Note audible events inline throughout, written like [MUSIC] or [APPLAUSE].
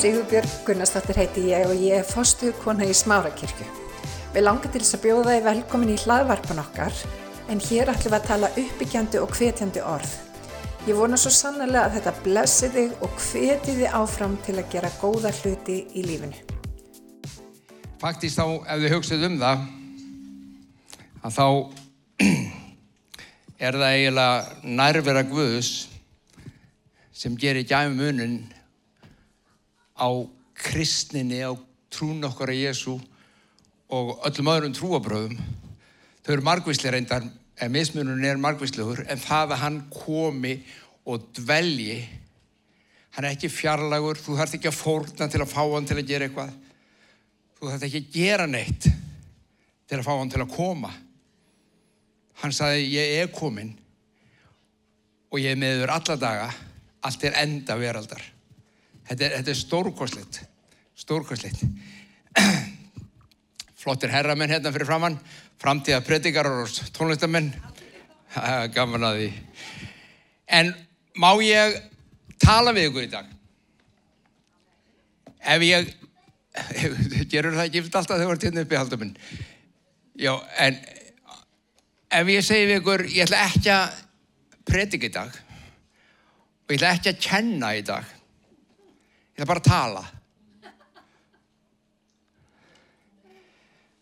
Sigurbjörg Gunnarsdóttir heiti ég og ég er fórstuðu kona í Smárakirkju. Við langar til þess að bjóða þið velkomin í hlaðvarpan okkar en hér ætlum við að tala uppbyggjandi og hvetjandi orð. Ég vona svo sannlega að þetta blessi þig og hveti þið áfram til að gera góða hluti í lífinu. Faktist þá, ef þið hugsið um það, að þá [CLEARS THROAT] er það eiginlega nærvera Guðs sem gerir gæmi munin á kristninni, á trún okkar að Jésu og öllum öðrum trúabröðum. Þau eru margvísli reyndar, en mismunun er margvíslegur, en það að hann komi og dvelji, hann er ekki fjarlagur, þú þarf ekki að fórna til að fá hann til að gera eitthvað. Þú þarf ekki að gera neitt til að fá hann til að koma. Hann saði, ég er komin og ég er með þur alla daga, allt er enda veraldar. Þetta er, er stórkosleitt, stórkosleitt. [CLEARS THROAT] Flottir herramenn hérna fyrir framann, framtíða predikar og tónlistamenn, gaman að því. En má ég tala við ykkur í dag? Ef ég, [LAUGHS] gerur það ekki alltaf þegar þú ert hérna uppi haldum minn? Já, en ef ég segi við ykkur, ég ætla ekki að predika í dag og ég ætla ekki að kenna í dag Ég ætla bara að tala. [CLEARS THROAT]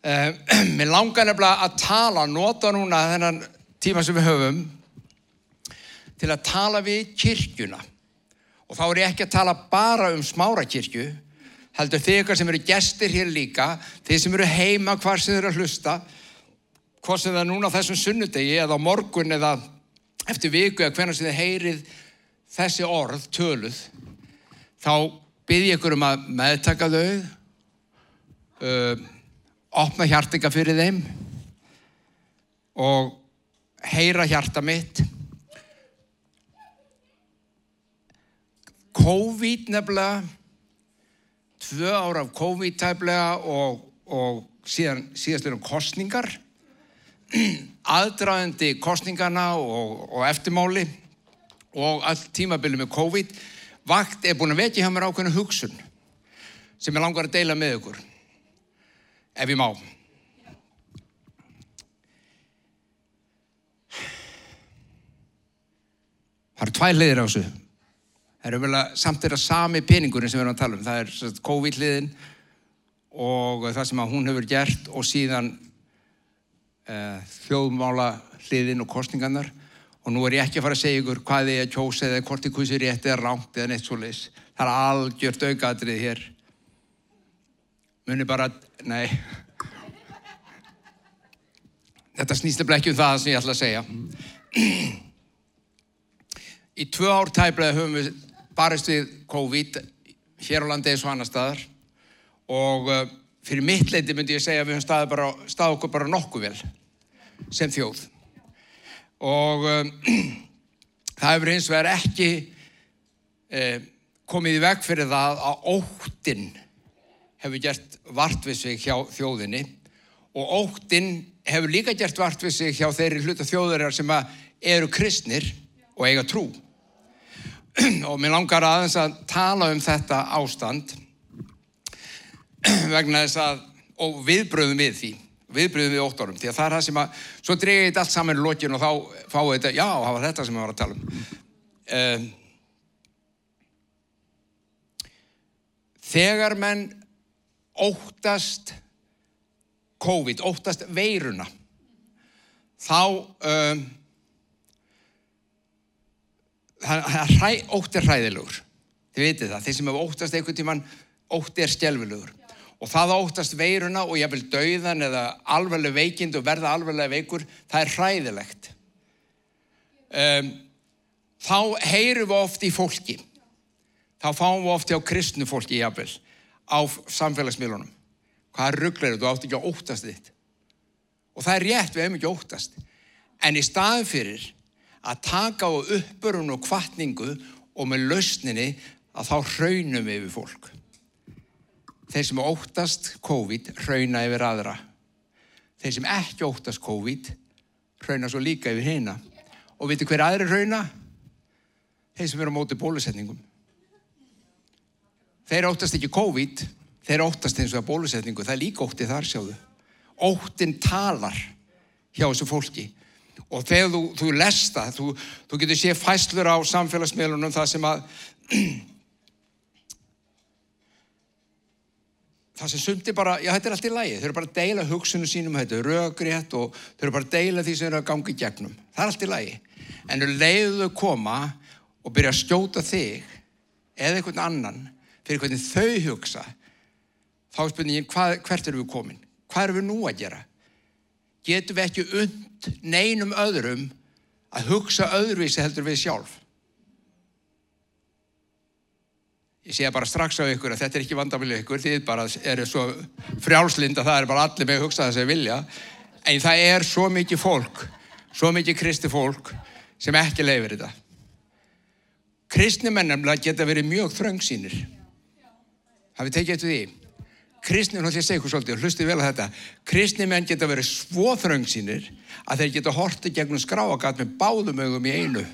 Uh, mér langar nefnilega að tala, nota núna þennan tíma sem við höfum til að tala við kirkjuna. Og þá er ég ekki að tala bara um smára kirkju, heldur ykkar sem eru gestir hér líka, þið sem eru heima hvar sem þið eru að hlusta, hvort sem það er núna þessum sunnudegi eða morgun eða eftir viku eða hvernig sem þið heyrið þessi orð töluð, þá byrði ykkur um að meðtaka þau, uh, opna hjartinga fyrir þeim og heyra hjarta mitt. COVID nefnilega, tvö ára af COVID tæflega og, og síðan, síðast erum kostningar, [CLEARS THROAT] aðdraðandi kostningarna og, og eftirmáli og allt tímabili með COVID, vakt er búin að vekja hjá mér ákveðinu hugsun sem ég langar að deila með ykkur ef ég má. Það eru tvær hliðir á þessu. Það eru vel að samt er að sami peningurinn sem við erum að tala um. Það er COVID hliðin og það sem að hún hefur gert og síðan uh, þjóðmála hliðin og kostningarnar og nú er ég ekki að fara að segja ykkur hvað ég er að kjósa eða hvort ég kvísi rétt eða rámt eða neitt svo leis. Það er algjört aukaðrið hér. Muni bara, nei. Þetta snýst nefnilega ekki um það sem ég ætla að segja. Í tvö ár tæplega höfum við barist við COVID hér á landi eins og annar staðar og uh, fyrir mitt leiti myndi ég segja að við höfum staðið, bara, staðið okkur bara nokkuð vel sem þjóð og um, [CLEARS THROAT] það hefur eins og er ekki eh, komið í veg fyrir það að óttin hefur gert vart við sig hjá þjóðinni. Og óttin hefur líka gert vart við sig hjá þeirri hluta þjóðurar sem eru kristnir og eiga trú. [CLEARS THROAT] Og mér langar aðeins að tala um þetta ástand [CLEARS THROAT] vegna þess að og viðbröðum við því viðbröðum við ótt árum því að það er það sem að svo dreyja þetta allt saman í lokin og þá fáið þetta, já, það var þetta sem ég var að tala um. Um þegar menn óttast COVID, óttast veiruna þá um, það er ótt er hræðilegur. Þið vitið það, þeir sem hefur óttast einhvern tíman ótt er stjelvilegur og það óttast veiruna og ég vil dauðan eða alveg veikind og verða alveg veikur, það er hræðilegt. Um, þá heyrum við oft í fólki, þá fáum við oft hjá kristnu fólki jafnvel á samfélagsmiðlunum. Hvað rugglar þú átt ekki að óttast þitt? Og það er rétt, við hefum ekki óttast. En í staðin fyrir að taka á uppbörun og kvartningu og með lausninni að þá hraunum við fólk þeir sem óttast COVID hrauna yfir aðra. Þeir sem ekki óttast COVID hrauna svo líka yfir hérna. Og veitu hver aðri hrauna? Þeir sem eru á móti bólusetningum. Þeir óttast ekki COVID, þeir óttast eins og að bólusetningu, það er líka ótti þar sjáðu. Óttin talar hjá þessu fólki. Og þegar þú, þú lest það, þú, þú getur sé fæslur á samfélagsmiðlunum það sem að [CLEARS THROAT] það sem sundi bara, já þetta er allt í lagi, þau eru bara að deila hugsunum sínum, þetta er röggrétt og þau eru bara að deila því sem eru að gangi gegnum. Það er allt í lagi. En þú leiðu þau koma og byrja að skjóta þig eða einhvern annan fyrir hvernig þau hugsa, þá er spurningin hvað, hvert eru við komin? Hvað eru við nú að gera? Getum við ekki und neinum öðrum að hugsa öðruvísi heldur við sjálf? Ég sé bara strax á ykkur að þetta er ekki vandamilið ykkur, þið bara eru svo frjálslinda, það er bara allir með að hugsa þess að vilja, en það er svo mikið fólk, svo mikið kristi fólk sem ekki leifir þetta. Kristni mennemlega geta verið mjög þröngsýnir. Hafið tekið eftir því? Kristni, hún ætla að segja ykkur svolítið og hlusti vel að þetta, kristni menn geta verið svo þröngsýnir að þeir geta hortið gegnum skráagat með báðum augum í einu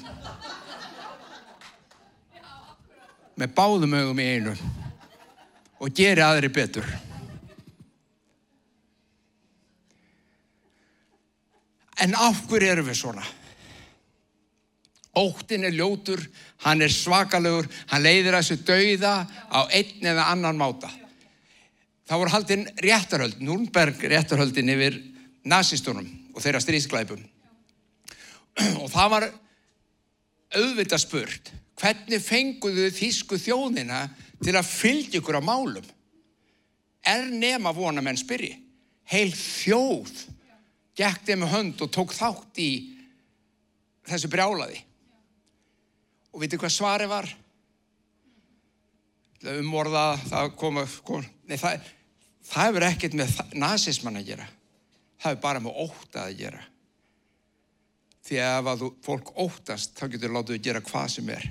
með báðum augum í einu og geri aðri betur. En af hverju erum við svona? Óttin er ljótur, hann er svakalegur, hann leiðir þessu dauða á einn eða annan máta. Það voru haldinn réttarhöld, Núrnberg réttarhöldin yfir nazistunum og þeirra stríðsklæpum. [CLEARS THROAT] Og það var auðvitað spurt, hvernig fenguðu þísku þjóðina til að fylgja ykkur á málum? Er nema vona menn spyrji? Heil þjóð gekk þeim með hönd og tók þátt í þessu brjálaði. Og vitið hvað svari var? Umorða, það kom, kom nei, það, það hefur ekkert með nazismann að gera. Það hefur bara með óta að gera. Því að ef að þú, fólk óttast, þá getur látið að gera hvað sem er.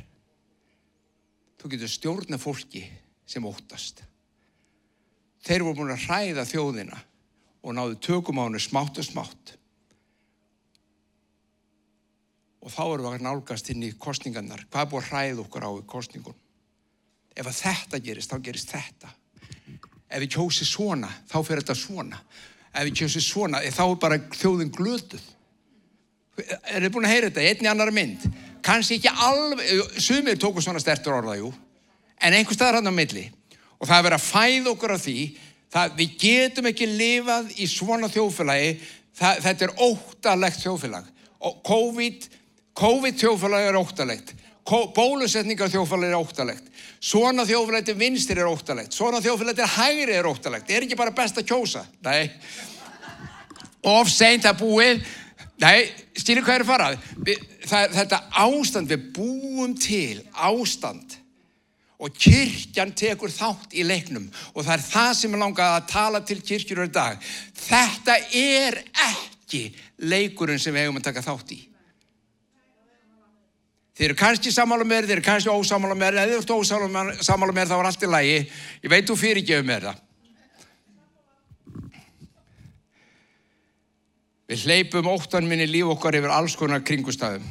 Þú getur stjórna fólki sem óttast. Þeir voru búin að hræða þjóðina og náðu tökum á hennu smátt og smátt. Og þá erum við að nálgast inn í kostningarnar. Hvað er búin að hræða okkur á í kostningun? Ef að þetta gerist, þá gerist þetta. Ef við kjósi svona, þá fyrir þetta svona. Ef við kjósi svona, þá er bara þjóðin glötuð. Er þið búin að heyra þetta? Einni annar mynd. Kanski ekki alveg, sumir tóku svona stertur orða, jú. En einhver staðar hann á milli. Og það er verið að fæða okkur á því, það, við getum ekki lifað í svona þjóðfélagi, það, þetta er óttalegt þjóðfélag. Og COVID, COVID þjóðfélagi er óttalegt. Bólusetningar þjóðfélagi er óttalegt. Svona þjóðfélagi til vinstir er óttalegt. Svona þjóðfélagi til hægri er óttalegt. Það er ekki bara best að kjósa. Nei. Of seint að búið. Nei, stýri hvað er farað? Þetta ástand, við búum til ástand og kirkjan tekur þátt í leiknum og það er það sem er langað að tala til kirkjur í dag. Þetta er ekki leikurinn sem við hefum að taka þátt í. Þeir eru kannski samála með þér, þeir eru kannski ósamála með þér, eða þú ert ósamála með þér þá er allt í lagi. Ég veit þú fyrirgefum með það. Við hleypum óttan minni líf okkar yfir alls konar kringustafum.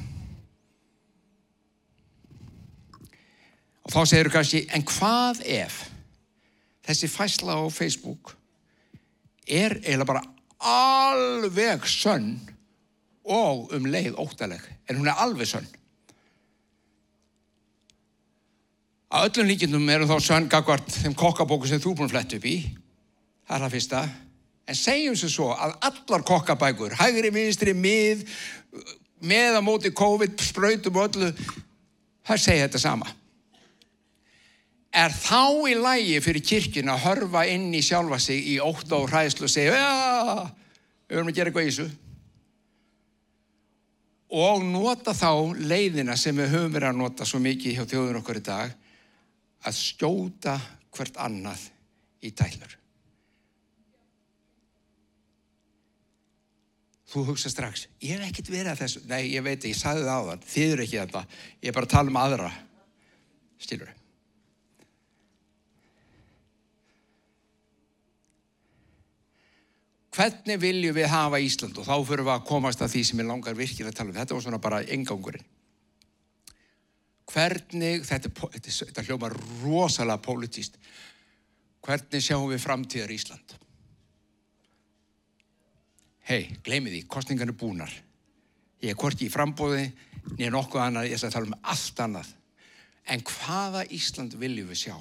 Og þá segir þú kannski, en hvað ef þessi fæsla á Facebook er eiginlega bara alveg sönn og um leið óttaleg, en hún er alveg sönn. Að öllum líkindum eru þá sönn gagvart þeim kokkabóku sem þú búin að fletta upp í. Það er það fyrsta. En segjum sem svo að allar kokkabækur, hægri, vinstri, mið, með að móti COVID, spröytum og öllu, það segja þetta sama. Er þá í lægi fyrir kirkina að hörfa inn í sjálfa sig í ótt og hræðslu og segja, já, við verðum að gera eitthvað í þessu. Og nota þá leiðina sem við höfum verið að nota svo mikið hjá þjóðun okkur í dag, að skjóta hvert annað í tælur. Þú hugsa strax, ég hef ekkert verið að þessu. Nei, ég veit ég sagði það á þann. Þið eru ekki þetta. Ég er bara að tala um aðra. Stilur. Hvernig viljum við hafa Ísland? Og þá fyrir við að komast að því sem ég langar virkilega að tala um. Þetta var svona bara engangurinn. hvernig, þetta, er þetta, er- þetta hljóma rosalega pólitíst, hvernig sjáum við framtíðar Ísland? Hei, gleymið því, kostningar er búnar. Ég er hvorki í frambóði, nýja nokkuð annað, ég ætla að tala um allt annað. En hvaða Ísland viljum við sjá?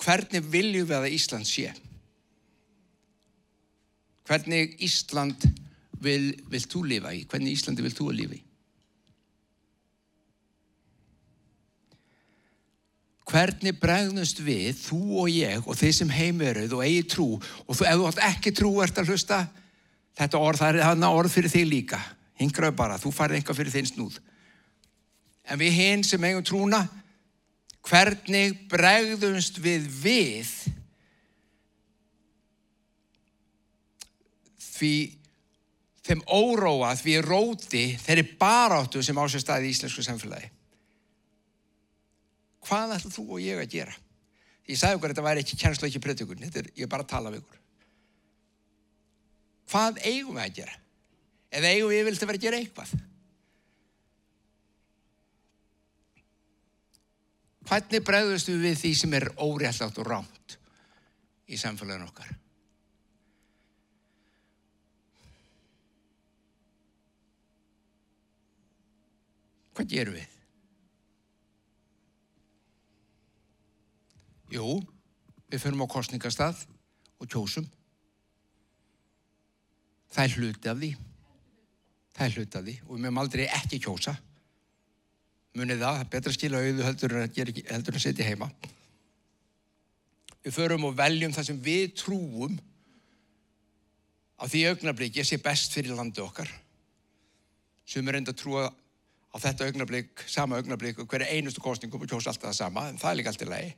Hvernig viljum við að Ísland sé? Hvernig Ísland vil, vil þú lifa í? Hvernig Íslandi vil þú að lifa í? Hvernig bregðumst við, þú og ég og þeir sem heimuruð og eigi trú og þú, ef þú átt ekki trú ert að hlusta þetta orð, það er þarna orð fyrir þig líka. Hingraðu bara, þú farið eitthvað fyrir þinn snúð. En við hinn sem eigum trúna hvernig bregðumst við við því þeim óróa, því róti þeirri baráttu sem á sér staði í íslensku samfélagi? Hvað ætlum þú og ég að gera? Ég sagði okkur að þetta væri ekki kjænslu ekki er, ég er bara að tala við ykkur hvað eigum við að gera? Eða eigum við vilt að vera að gera eitthvað? Hvernig bregðust við því sem er óréttlátt og rámt í samfélaginu okkar? Hvað gerum við? Jú, við förum á kostningastað og kjósum. Það er hluti af því. Það er hluti af því og við mögum aldrei ekki kjósa. Munið það, það er betra að skila auðu heldur en að, heldur en að setja heima. Við förum og veljum það sem við trúum á því augnablík ég sé best fyrir landi okkar. Sem er enda að trúa á þetta augnablík, sama augnablík og hverja einustu kostningum og kjósa alltaf það sama, en það er líka allt í lagi.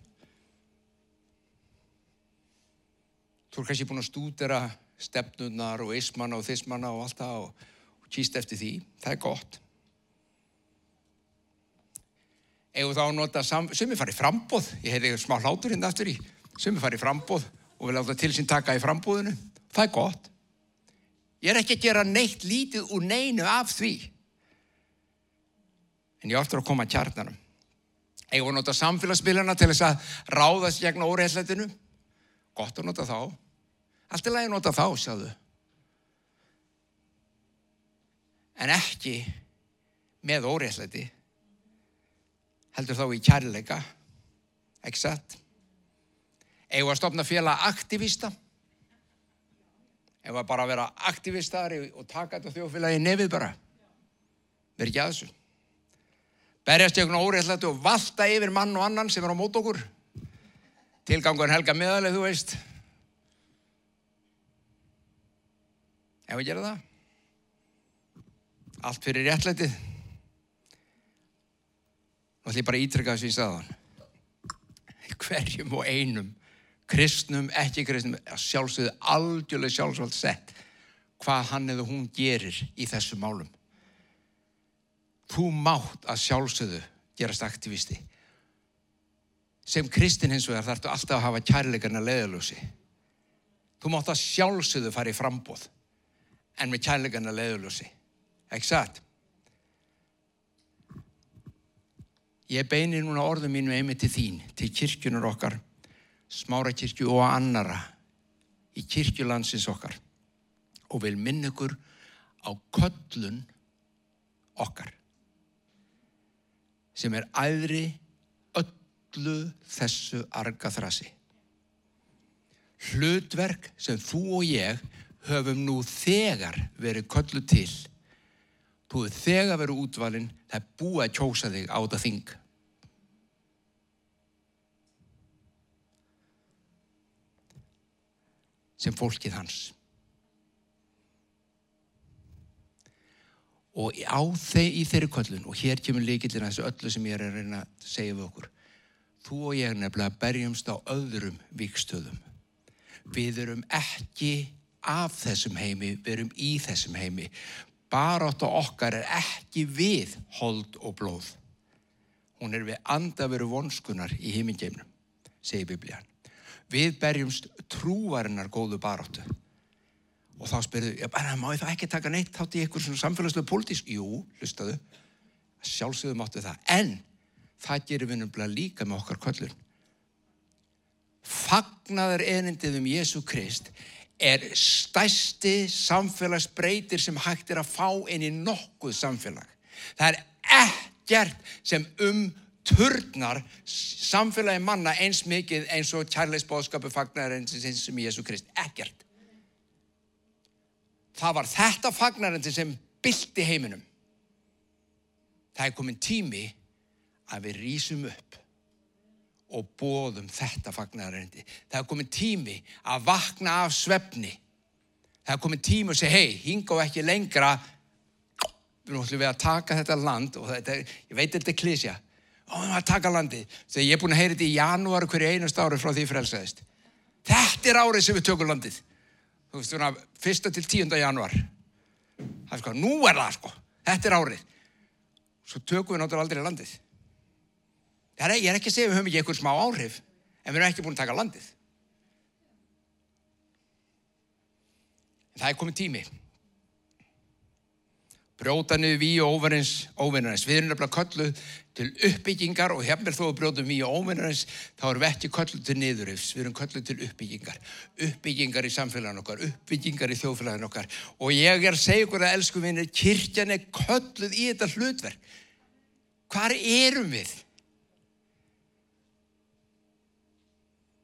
Þú er kannski búin að stúdera stefnunar og ismana og þismana og allt það og, og kýst eftir því. Það er gott. Egu þá nota, sam, sumi farið frambóð, ég heiti smá hlátur hérna aftur í, sumi farið frambóð og vil láta til sín taka í frambóðinu. Það er gott. Ég er ekki að gera neitt lítið úr neinu af því. En ég á eftir að koma að kjarnanum. Að nota samfélagsmiðlana til þess að ráðast gegn óreitlætinu. Gott að nota þá. Allt er lagi að nota þá, sjáðu. En ekki með óréttlæti. Heldur þá í kærleika. Ekki satt? Eða að stopna félag aktivista. Bara að vera aktivistar og taka þetta þjóðfélagi í nefið bara. Verð ekki að þessu. Berjast gegn óréttlæti og valta yfir mann og annan sem er á mót okkur tilgangur helga meðalið, þú veist ef við gera það. Allt fyrir réttlætið. Nú ætlum ég bara að ítrykka þessu í staðan hverjum og einum kristnum, ekki kristnum sjálfsögðu algjörlega sjálfsvöld sett hvað hann eða hún gerir í þessu málum. Þú mátt að sjálfsögðu gerast aktivisti. Sem kristin hins vegar þarftu alltaf að hafa kærleikarna leiðalösi. Þú mátt að sjálfsögðu fara í frambóð en með kærleikarna leiðalösi. Ekki satt? Ég beini núna orðum mínu einmitt til þín, til kirkjunar okkar, smára kirkju og annara í kirkjulandsins okkar og vil minna ykkur á köllun okkar sem er æðri öllu þessu arga þrasi. Hlutverk sem þú og ég höfum nú þegar verið köllu til. Þú hefur þegar verið útvalinn, það er búið að kjósa þig á þetta þing. Sem fólkið hans. Og á þeir í þeirri köllun, og hér kemur líkillina þessu öllu sem ég er að reyna að segja við okkur þú og ég nefnilega berjumst á öðrum vikstöðum. Við erum ekki af þessum heimi, við erum í þessum heimi. Barátt okkar er ekki við hold og blóð. Hún er við andaveru vonskunar í heimingeimnum, segir Biblían. Við berjumst trúarinnar góðu baráttu. Og þá spyrðu, já, bara, má ég þá ekki taka neitt þátt í svona samfélagslega pólitísk? Jú, hlustaðu, sjálfsögðu máttu það. En það gerir við náttúrulega líka með okkar köllun. Fagnaðar erindið um Jésu Krist er stæsti samfélagsbreytir sem hægt er að fá inn í nokkuð samfélag. Það er ekkert sem um turnar samfélagi manna eins mikið eins og kærleisbóðskapu fagnar eins sem Jésu Krist. Ekkert. Það var þetta fagnarandi sem bylti heiminum. Það er komin tími að við rýsum upp og bóðum þetta fagnarandi. Það er komin tími að vakna af svefni. Það er komin tími að segja, hei, hinga og ekki lengra, við ætlum við að taka þetta land og þetta, ég veit þetta er klísja, og við ætlum að taka landi. Þegar ég er búin að heyra þetta í janúar hverju einast ári frá því frelsaðist. Þetta er árið sem við tökum landið. Þú veist, svona, fyrsta til tíunda janúar. Það er sko, nú er það sko, þetta er árið. Svo tökum við náttúrulega aldrei landið. Er, ég er ekki að segja við höfum ekki einhver smá áhrif, en við erum ekki búin að taka landið. En það er komið tími. Brjóta niður við og óvinnarins. Við erum nefnilega kölluð til uppbyggingar og hefnir þó að brjóta við og óvinnarins, þá erum við ekki kölluð til niðurifs. Við erum kölluð til uppbyggingar. Uppbyggingar í samfélagin okkar, uppbyggingar í þjófélagin okkar. Og ég er að segja ykkur að elsku vinni, kirkjan er kölluð í þetta hlutverk. Hvar erum við?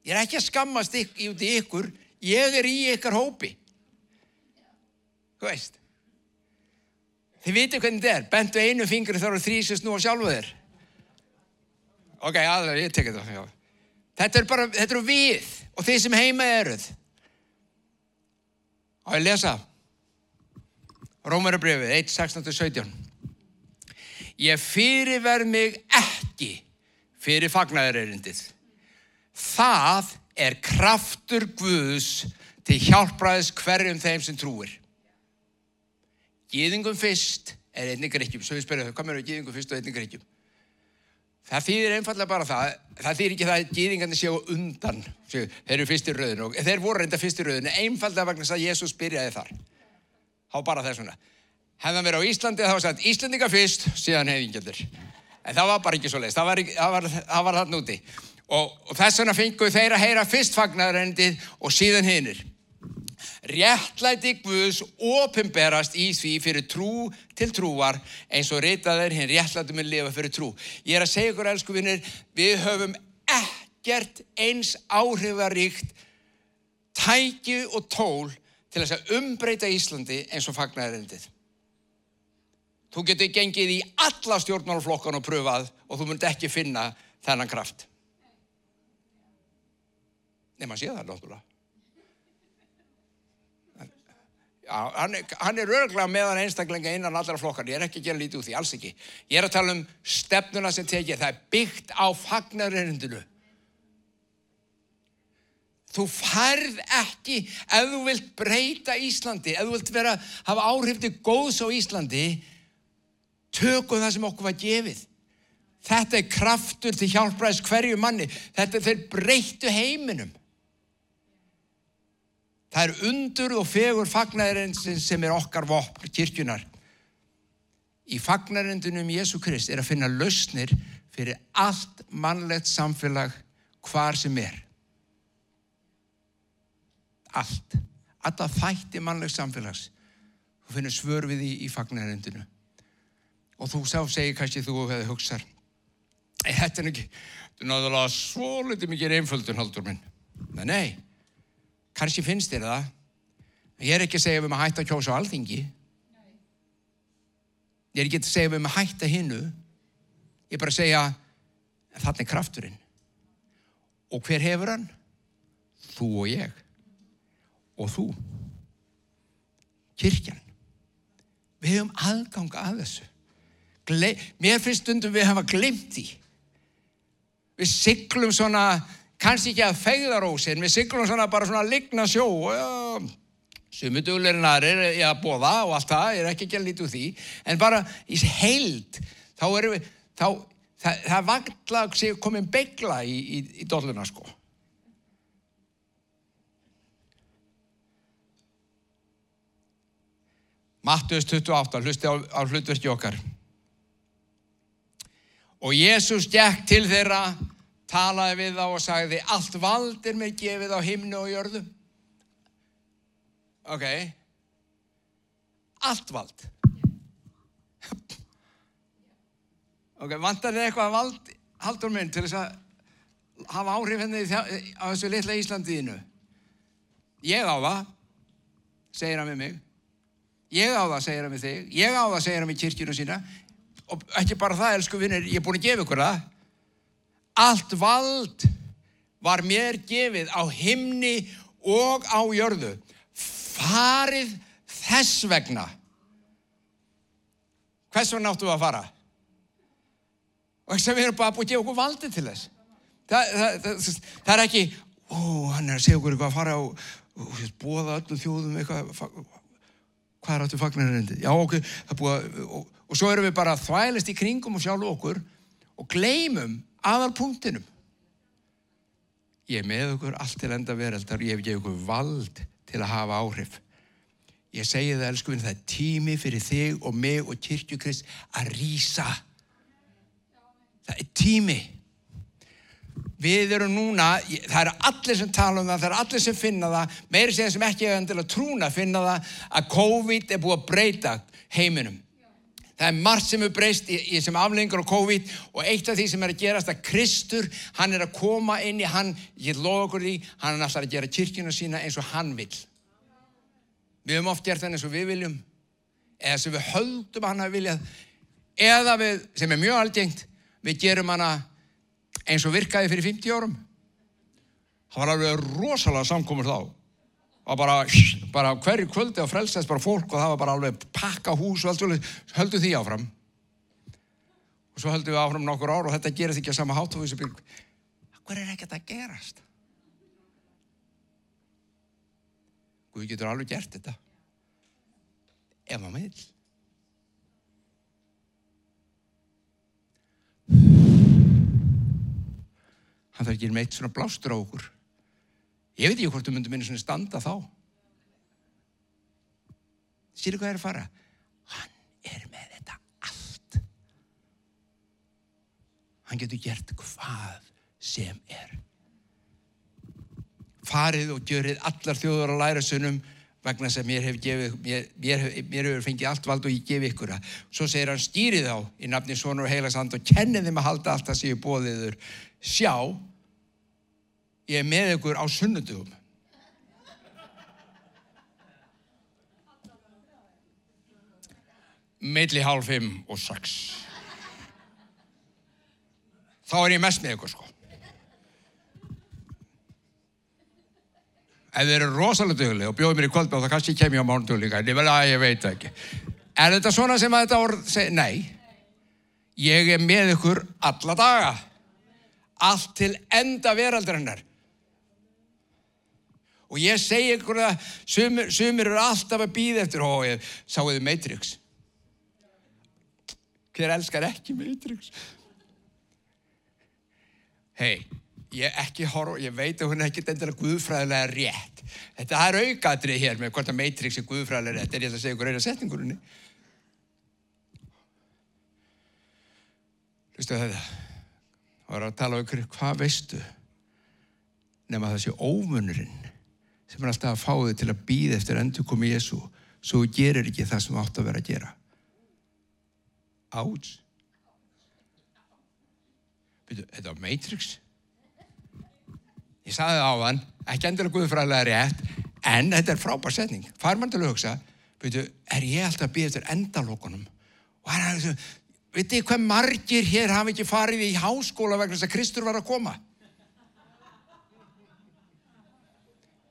Ég er ekki að skammast ykkur, út í ykkur, ég er í ykkar hópi. Þú veist. Þið viti hvernig þetta er. Bentu einu fingri þá eru þrýsist nú á sjálfu þér. Ok, aðlega, ég tekja þetta. Þetta er bara, þetta eru við og þið sem heima eruð. Og ég lesa. Rómarabrjöfið, 1.16-17. Ég fyrirverð mig ekki fyrir fagnæðarerindið Það er kraftur Guðs til hjálpraðis hverjum þeim sem trúir. Gýðingum fyrst er einnig greikkjum. Svo við spyrjaðum, hvað mér er gýðingum fyrst og einnig greikkjum? Það þýðir einfallega bara það, það þýðir ekki það að gýðingarnir séu undan, séu, þeir eru fyrst í rauðinu og þeir voru reynda fyrst í rauðinu, einfallega vegna þess að Jésús byrjaði þar. Há bara þessuna. Hefðan verið á Íslandi þá var sagt Íslandinga fyrst, síðan hefðingjaldur. En það var bara ekki svo leiðist, það var, það var, það var þarna úti og, og þess vegna fenguð þeir að heyra fyrst fagnarendið og síðan hinnir. Réttlæti Guðs opimberast í því fyrir trú til trúar eins og reytaðir hinn réttlæti með lifa fyrir trú. Ég er að segja ykkur, elsku vinnir, við höfum ekkert eins áhrifaríkt tæki og tól til þess að umbreyta Íslandi eins og fagnarendið. Þú getur gengið í alla stjórnmálflokkan og pröfað og þú munt ekki finna þennan kraft. Nei, maður sé það náttúrulega. Hann, hann er örglega meðan einstaklega innan allra flokkar, ég er ekki að gera lítið úr því, alls ekki. Ég er að tala um stefnuna sem tekið, það er byggt á fagnarindinu. Þú færð ekki, ef þú vilt breyta Íslandi, ef þú vilt vera, hafa áhrif til góðs á Íslandi, tökum það sem okkur var gefið. Þetta er kraftur til hjálpræðis hverju manni. Þetta er þeir breyttu heiminum. Það er undur og fegur fagnarinn sem er okkar vopn, kirkjunar. Í fagnarindunum Jésu Krist er að finna lausnir fyrir allt mannlegt samfélag hvar sem er. Allt. Alltaf þætti mannlegt samfélags. Þú finnir svör við því í fagnarindunu. Og þú sá segir kannski þú hefði hugsað, þetta er náttúrulega svo litið mikið einföldun haldur minn. Nei, nei kannski finnst þér það. Ég er ekki að segja við maður hætta að kjósa á alþingi. Ég er ekki að segja við maður hætta hinnu ég er bara að segja þannig er krafturinn. Og hver hefur hann? þú og ég. Og þú. Kirkjan. Við hefum aðgang að þessu. Gle mér finnst stundum við hafa glimt í við siglum svona kannski ekki að fegðarósi en við siglum svona bara svona ligna sjó sumudugleirinn aðrir ég að bóða og allt það, ég er ekki ekki að líti úr því. En bara í heild þá erum við þá, það, það vangla komin begla í, í, í dolluna sko. Mattuðs 28 hlusti á, á hlutverki okkar. Og Jésús gekk til þeirra, talaði við þá og sagði, allt vald er mér gefið á himnu og jörðu. Ok. Allt vald. Ok, vantar þið eitthvað vald, haldur minn, til þess að hafa áhrif henni á þessu litla Íslandiðinu? Ég á það, segir hann við mig. Ég á það, segir hann við þig. Ég á það, segir hann við kirkjunu sína. Og ekki bara það, elsku vinnir, ég er búin að gefa ykkur það. Allt vald var mér gefið á himni og á jörðu. Farið þess vegna. Hvers vegna áttu að fara? Og þess að við erum bara búin að gefa okkur valdi til þess. Það, það, það, það er ekki, ó, hann er að segja okkur eitthvað að fara og, og bóða öllum þjóðum eitthvað, hvað er áttu fagnarindi? Já, ok, það búið að, og, og svo erum við bara þvælist í kringum og sjálfu okkur og gleymum aðal punktinum. Ég er með okkur allt til enda veraldar, ég hef gefið okkur vald til að hafa áhrif. Ég segi það, elskuinn, það er tími fyrir þig og mig og kirkjukrist að rýsa. Það er tími. Við erum núna, það eru allir sem tala um það, það eru allir sem finna það, meiri segja sem ekki hefur endilega trúna að finna það, að COVID er búið að breyta heiminum. Það er margt sem er breyst í, í sem aflengur á COVID og eitt af því sem er að gerast að Kristur, hann er að koma inn í hann, ég loða okkur því, hann er alltaf að gera kyrkjuna sína eins og hann vil. Við höfum oft gert það eins og við viljum, eða sem við höldum hann að vilja, eða við, sem er mjög algengt, við gerum hana eins og virkaði fyrir 50 árum. Það var alveg rosalega samkomur þá. Var bara, bara hverju kvöldi að frelsast bara fólk og það var bara alveg pakka hús og allt svolítið, höldum því áfram. Og svo höldum við áfram nokkur ár og þetta gerist ekki að sama hátt og þessu bygg. Hvað er ekkert að gerast? Guð getur alveg gert þetta. Ef maður vil. hann þarf ekki meitt svona blástur á okkur ég veit ekki hvort þú myndir minna svona standa þá sýri hvað er að fara hann er með þetta allt hann getur gert hvað sem er farið og gjörið allar þjóður að læra sunnum vegna sem mér hefur hefur fengið allt vald og ég gef ykkur það. Svo segir hann stýrið á í nafni Sónur Heilagsand og kennið þeim að halda allt að séu bóðiður. Sjá, ég er með ykkur á sunnundugum. Milli hálf fimm og sex. Þá er ég mest með ykkur sko. ef þið eru rosalega duglega og bjóðum mér í kvöldbáð þá kannski kem ég á mánudug líka en ég, vel, ég veit ekki er þetta svona sem að þetta orð segi, nei ég er með ykkur alla daga allt til enda veraldarinnar og ég segi ykkur að sumir, sumir eru alltaf að býða eftir og ég sáuði Matrix. Hver elskar ekki Matrix? Hei ég ekki horf, ég veit að hún er ekkert endilega guðfræðilega rétt. Þetta er aukaðrið hér með hvort að Matrix er guðfræðilega rétt, er ég að segja ykkur eina setningurinni. Hlustu þetta, það var að tala um ykkur, hvað veistu? Nema það sé ómunurinn sem er alltaf að fá þig til að býða eftir endur komið Jésu, svo gerir ekki það sem átt að vera að gera. Áts. Þetta var Matrix. Ég saði það á hann, ekki endilega guðfræðilega rétt, en þetta er frábær setning. Fær mann til að hugsa, veitu, er ég alltaf að býða eftir endalókunum? Og hann er þessu, veitu hvað margir hér hafi ekki farið í háskóla vegna þess að Kristur var að koma?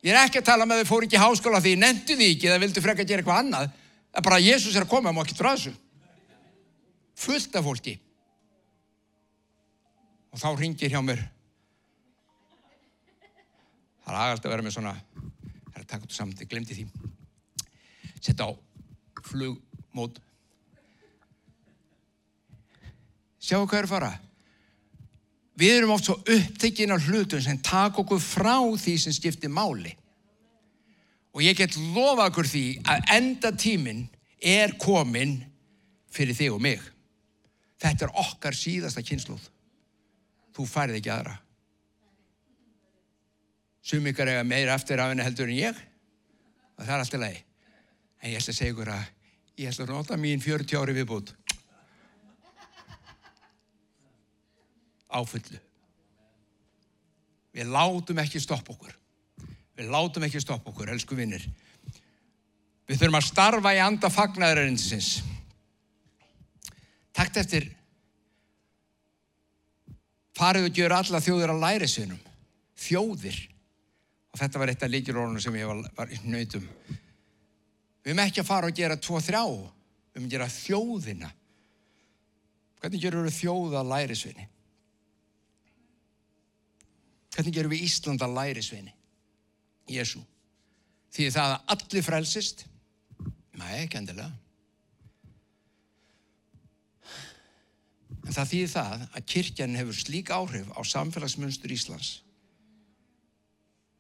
Ég er ekki að tala með þau fór ekki í háskóla því ég nendu því ekki eða vildu freka að gera eitthvað annað. Það er bara að Jésús er að koma, má ekki frá þessu. Fullt af fólki. Og þá ringir hjá mér Það er aðgæðast að vera með svona, það er að taka þetta saman, ég glemdi því. Setta á flugmót. Sjáu hvað er að fara? Við erum oft svo upptekinn af hlutum sem taka okkur frá því sem skiptir máli. Og ég get lofa okkur því að enda tíminn er komin fyrir þig og mig. Þetta er okkar síðasta kynsluð. Þú færði ekki aðra. Sum ykkar eiga meira eftir af henni heldur en ég. Og það er alltaf leið. En ég ætla að segja ykkur að ég ætla að nota mín 40 ári viðbútt. Áfullu. Við látum ekki stoppa okkur. Við látum ekki stoppa okkur, elsku vinnir. Við þurfum að starfa í anda fagnaðarinsins. Takt eftir farið og gera alla þjóður að læri sinum. Þjóðir. Og þetta var eitt af líkjurórunum sem ég var, í nautum. Við höfum ekki að fara og gera tvo þrjá. Við höfum að gera þjóðina. Hvernig gerur þjóða læri sinni? Hvernig gerum við Ísland að læri sveini? Jésu. Því það að allir frelsist? Nei, ekki endilega. En það þýðir það að kirkjan hefur slík áhrif á samfélagsmönstur Íslands.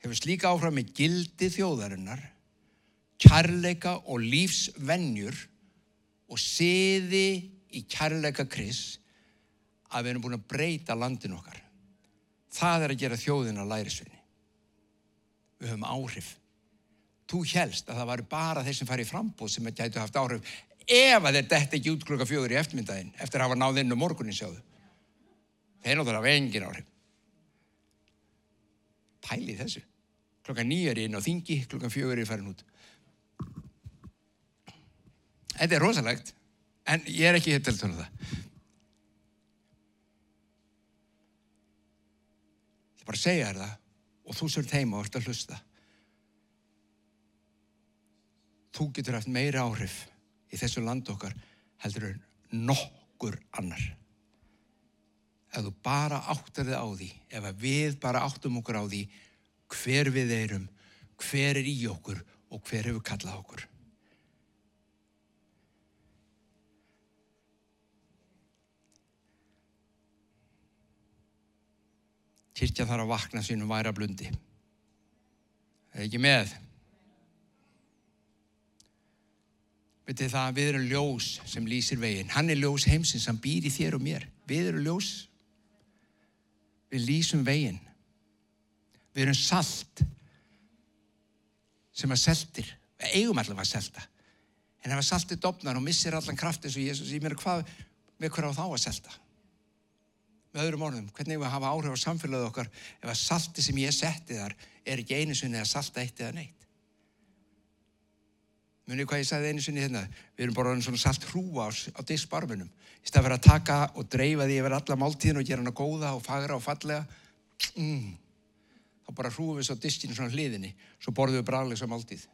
Hefur slík áhrif með gildi þjóðarinnar, kærleika og lífsvennjur og siði í kærleika kris að við erum búin að breyta landin okkar. Það er að gera þjóðina lærisvinni. Við höfum áhrif. Þú helst að það var bara þeir sem fari í frambóð sem gætu haft áhrif ef að þeir detta ekki út klukka fjögur í eftirmyndaginn eftir að hafa náð inn um morgunin sjáðu. Þeir náttúrulega hafa engin áhrif. Pæli þessu. Klukka nýjar inn á þingi, klukka fjögur er farin út. Þetta er rosalegt, en ég er ekki hitt til að tala það. Bara segja þér það og þú sért heima og ert að hlusta. Þú getur haft meira áhrif í þessu land okkar heldur en nokkur annar. Ef þú bara áttar þið á því, ef við bara áttum okkur á því hver við erum, hver er í okkur og hver hefur kallað okkur. Kirkja þarf að vakna sínum væra blundi. Það er ekki með. Vitið það að við erum ljós sem lýsir veginn. Hann er ljós heimsins, hann býr í þér og mér. Við erum ljós. Við lýsum veginn. Við erum salt sem að seltir. Við eigum allavega að selta. En ef að saltið dopnar og missir allan kraft eins og Jésús í mér, hvað með hver á þá að selta? Með öðrum orðum, hvernig við hafa áhrif á samfélagið okkar ef að salti sem ég setti þar er ekki einu sinni að salta eitt eða neitt. Munið hvað ég sagði einu sinni hérna, við erum bara svona salt hrúa á, á diskbarminum. Í stað fyrir að taka og dreifa því yfir alla máltíðin og gera hana góða og fagra og fallega, mm, þá bara hrúum við svo diskinu svona hliðinni, svo borðum við bræðlegs á máltíð.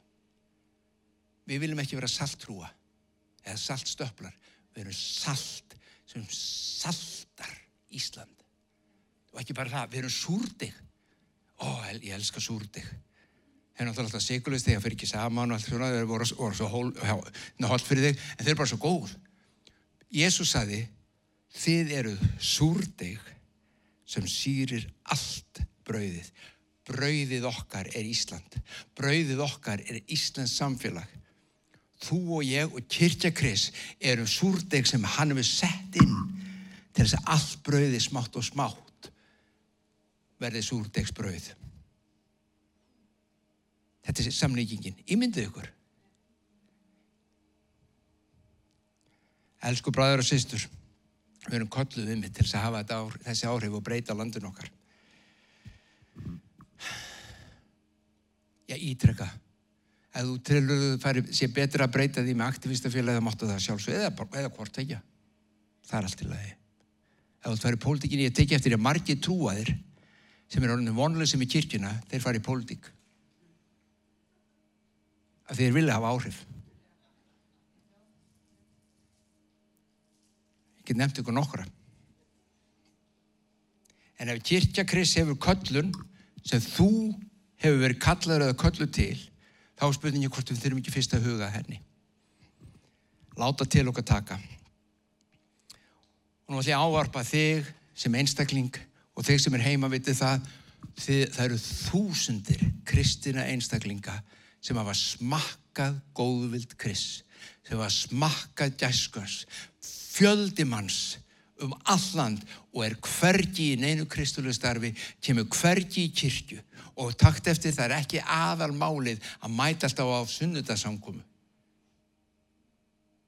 Við viljum ekki vera saltrúa eða saltstöflar, við erum salt sem saltar Ísland. Og ekki bara það, við erum súrdig. Ó, ég elska súrdig. Það er náttúrulega alltaf sigurlist þegar það fyrir ekki saman og allt svona, það voru, voru svo hól, hólt fyrir þig, en þeir eru bara svo góð. Jésús saði, þið eruð súrdig sem sýrir allt brauðið. Brauðið okkar er Ísland. Brauðið okkar er Íslands samfélag. Þú og ég og Kirkja Kris erum súrdig sem hann hefur sett inn til þess að allt brauði smátt og smátt verði súrdegsbrauð. Þetta er samlíkingin. Ímyndið ykkur. Elsku bræður og sýstur, við erum kolluð um til þess að hafa ár, þessi áhrif og breyta landin okkar. Já, ítrekka. Ef þú trillur þú sé betra að breyta því með aktivistafélagi þá máttu það sjálfsög eða, eða hvort ekki. Það er allt í lagi ef þú færi pólitíkinni, ég teki eftir að margir trúaðir sem er orðinu vonlega sem í kirkjuna, þeir fari í pólitík. Að þeir vilja hafa áhrif. Ég get nefnt ykkur nokkra. En ef kirkja Kris hefur köllun sem þú hefur verið kallaður eða köllu til þá er spurningi hvort við þurfum ekki fyrst að huga henni. Láta til okkar taka og nú ætlum ég að ávarpa þig sem einstakling og þig sem er heima vitið það? Þið, það eru þúsundir kristina einstaklinga sem hafa smakkað góðvild kris sem hafa smakkað gæskans fjöldi manns um alland og er hvergi í neinu kristulegu starfi, kemur hvergi í kirkju. Og takt eftir það er ekki aðal málið að mæta alltaf á sunnudasamkomu.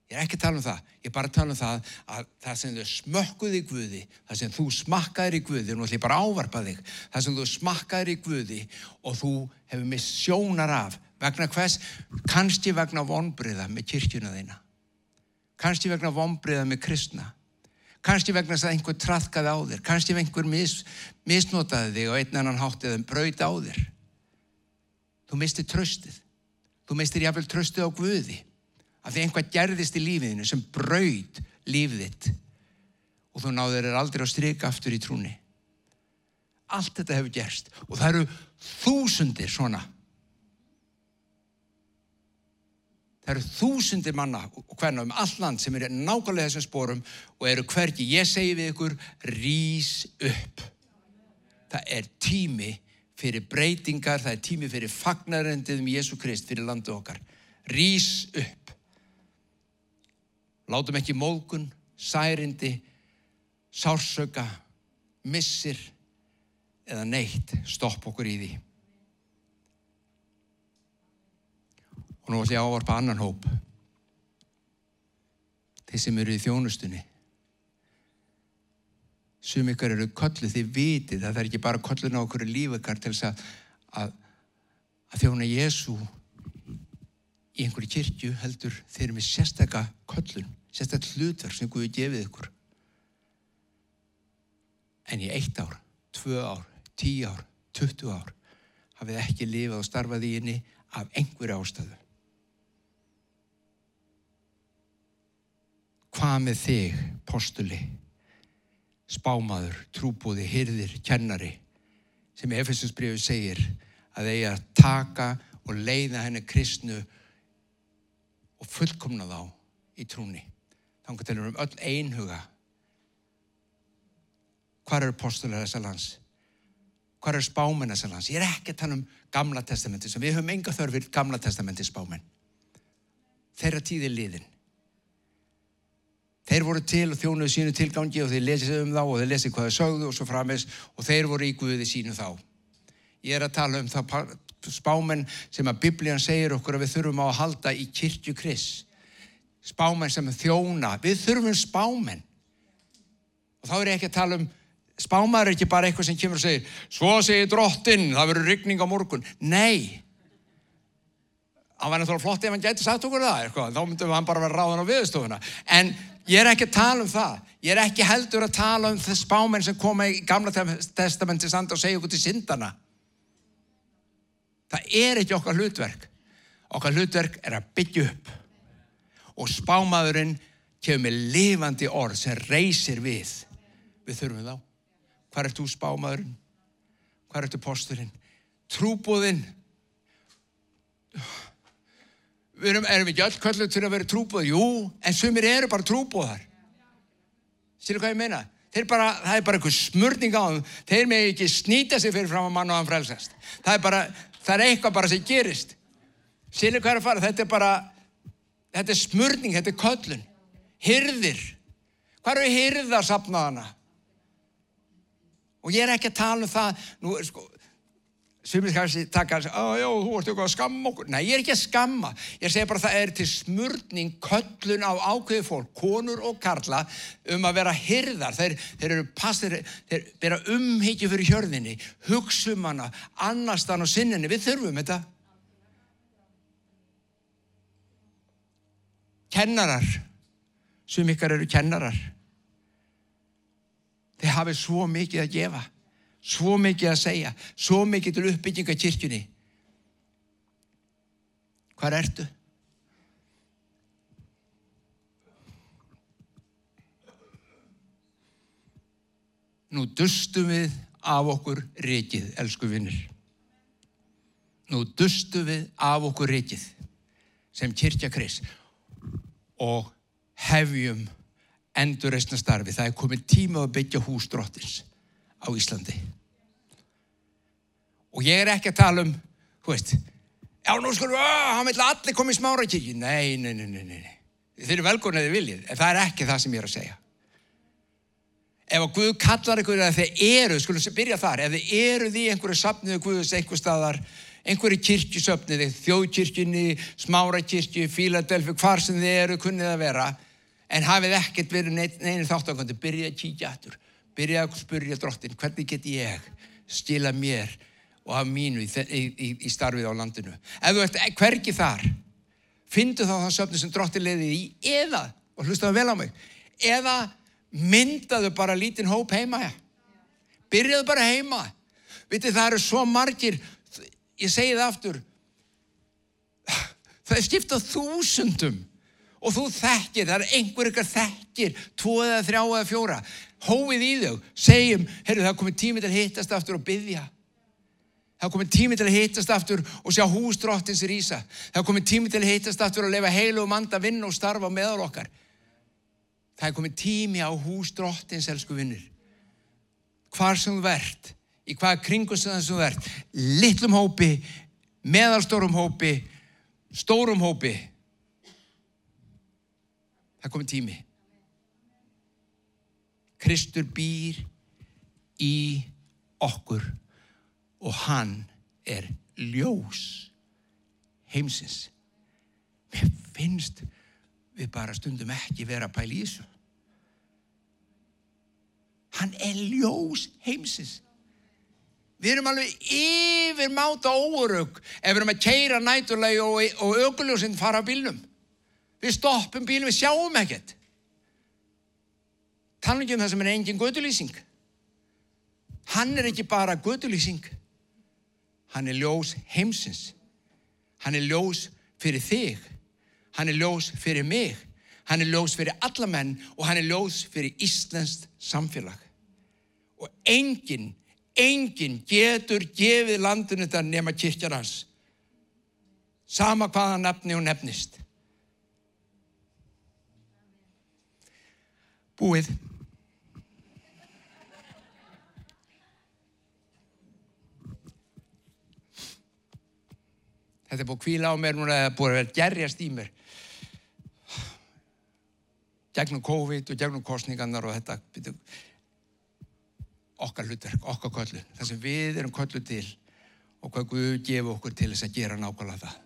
Ég er ekki að tala um það, ég er bara að tala um það að það sem þau smökkuði í Guði, það sem þú smakkaðir í Guði, nú ætlum ég bara að ávarpa þig, það sem þú smakkaðir í Guði og þú hefur mist sjónar af, vegna hvers? Kanski vegna vonbriða með kirkjuna þeina, kannski vegna vonbriða með kristna, kannski vegna þess að einhver trafkaði á þér, kannski vegna einhver mis, misnotaði þig og einn annan háttið en braut á þér. Þú mistir tröstið, þú mistir jáfnvel tröstið á Guði að því einhvað gerðist í lífiðinu sem braud lífið þitt og þú náður er aldrei að stryka aftur í trúni. Allt þetta hefur gerst og það eru þúsundir svona. Það eru þúsundir manna og hverna um all land sem eru nákvæmlega þessum spórum og eru hvergi. Ég segi við ykkur, rýs upp. Það er tími fyrir breytingar, það er tími fyrir fagnarendið um Jésu Krist fyrir landu okkar. Rýs upp. Látum ekki móðgun, særindi, sársöka, missir eða neitt stopp okkur í því. Og nú ætlum ég að ávarpa annan hóp. Þeir sem eru í þjónustunni. Sum ykkar eru kollu því vitið að það er ekki bara kollun á okkur lífekar til þess að, að, að þjóna Jésu í einhverju kirkju heldur þeir eru með sérstakka kollun, sérstakka hlutverk sem Guði gefið ykkur. En í eitt ár, tvö ár, tíu ár, tuttu ár hafið ekki lifað og starfað í henni af einhverju ástöðu. Hvað með þig, postuli, spámaður, trúbúði, hyrðir, kennari, sem Efesusbríðu segir að þeir taka og leiða henni kristnu og fullkomna þá í trúni. Þannig að við um öll einhuga. Hvað eru postular þessar lands? Hvað eru spámenn þessar lands? Ég er ekki að tala um gamla testamenti sem við höfum enga þörfir gamla testamenti spámenn. Þeirra tíði liðin. Þeir voru til og þjónuðu sínu tilgangi og þeir lesið um þá og þeir lesið hvað þeir sögðu og svo framins og þeir voru í Guði sínu þá. Ég er að tala um það spámenn sem að biblían segir okkur að við þurfum á að halda í kirkju kris. Spámenn sem þjóna. Við þurfum spámenn. Og þá er ekki að tala um, spámaður er ekki bara eitthvað sem kemur og segir, svo segir drottin, það verður ryggning á morgun. Nei. Það var náttúrulega flott ef hann gæti sagt okkur það, eitthvað. þá myndum hann bara vera ráðan á viðstofuna. En ég er ekki að tala um það. Ég er ekki heldur að tala um þess spámenn sem koma í gamla testamenti samt og segja okkur til syndana. Það er ekki okkar hlutverk. Okkar hlutverk er að byggja upp. Og spámaðurinn kemur með lifandi orð sem reysir við. Við þurfum þá. Hvað er þú spámaðurinn? Hvað er þú posturinn? Trúbúðinn. Við erum, erum ekki öll kölluð til að vera trúbúð. Jú, en sumir eru bara trúbúðar. Sýru hvað ég meina? Bara, það er bara einhver smörning á þeim. Þeir með ekki snýta sig fyrir fram að mann og hann frelsast. Það er bara, það er eitthvað bara sem gerist. Sérlega hvað er að fara, þetta er bara þetta er smörning, þetta er köllun. Hyrðir hvað eru hyrðarsapnaðana og ég er ekki að tala um það. Nú sko Sumir kannski taka að segja, þú ert eitthvað að skamma okkur. Nei, ég er ekki að skamma. Ég segi bara að það er til smörning, köllun á ákveði fólk, konur og karla, um að vera hyrðar. Þeir, þeir eru passir, þeir vera umhyggju fyrir hjörðinni, hugsum hana, annastan og sinninni. Við þurfum þetta. Kennarar. Sum ykkar eru kennarar. Þeir hafi svo mikið að gefa svo mikið að segja, svo mikið til uppbygginga kirkjunni. Hvað ertu? Nú dustum við af okkur rikið, elsku vinnir. Nú dustum við af okkur rikið sem kirkja kris og hefjum endurreysna starfi. Það er komið tíma að byggja hús drottins á Íslandi. Og ég er ekki að tala um þú veist, já nú skulum hann vil allir koma í smára kirkji nei, nei, nei, nei, nei. þeir eru velgóðin eða viljið. En það er ekki það sem ég er að segja. Ef að Guð kallar ykkur eða þeir eru, skulum sem byrja þar, ef þeir eru því einhverju sapniðu Guðus einhver staðar, einhverju kirkjusöpniði, þjóðkirkjunni, smárakirkju, Fíladelfi, hvar sem þið eru kunnið að vera, en hafið ekkert verið neynir þáttakandi, byrja að kíkja aftur, byrja að spyrja drottin, hvernig get ég stila mér og af mínu í, í, í, starfið á landinu. Ef þú ert hvergi þar, fyndu þá það söpni sem drottin leiði í eða, og hlustaðu vel á mig, eða myndaðu bara lítinn hóp heima byrjaðu bara heima vitið það eru svo margir ég segi það aftur það er skiptað þúsundum og þú þekkir, það er einhver ykkar þekkir tvo eða þrjá eða fjóra hóið í þau, segjum heyrðu það er komið tími til að hittast aftur og byggja það er komið tími til að hittast aftur og sjá húsdrottins í rýsa það er komið tími til að hittast aftur og lefa heilu og manda vinn og starfa meðal okkar Það er komið tími á hús drottins, elsku vinnir. Hvar sem þú verðt, í hvaða kringustöðan sem þú verðt, litlum hópi, meðalstórum hópi, stórum hópi. Það komið tími. Kristur býr í okkur og hann er ljós heimsins. Mér finnst við bara stundum ekki vera að pæla í þessu. Hann er ljós heimsins. Við erum alveg yfir máta óraug ef við erum að keira næturlegi og, og aukuljósinn fara á bílnum. Við stoppum bílnum, við sjáum ekkert. Tala ekki um það sem er engin gödulýsing. Hann er ekki bara gödulýsing. Hann er ljós heimsins. Hann er ljós fyrir þig hann er ljós fyrir mig, hann er ljós fyrir alla menn og hann er ljós fyrir Íslandst samfélag. Og enginn, enginn getur gefið landinu þetta nema kirkjar hans. Sama hvaða nafni hún nefnist. Búið. Þetta er búið kvíla á mér núna, það er búið að vera gerjast í mér gegnum COVID og gegnum kostningarnar og þetta byrju, okkar hlutverk, okkar köllu, það sem við erum köllu til og hvað Guð gefur okkur til þess að gera nákvæmlega það.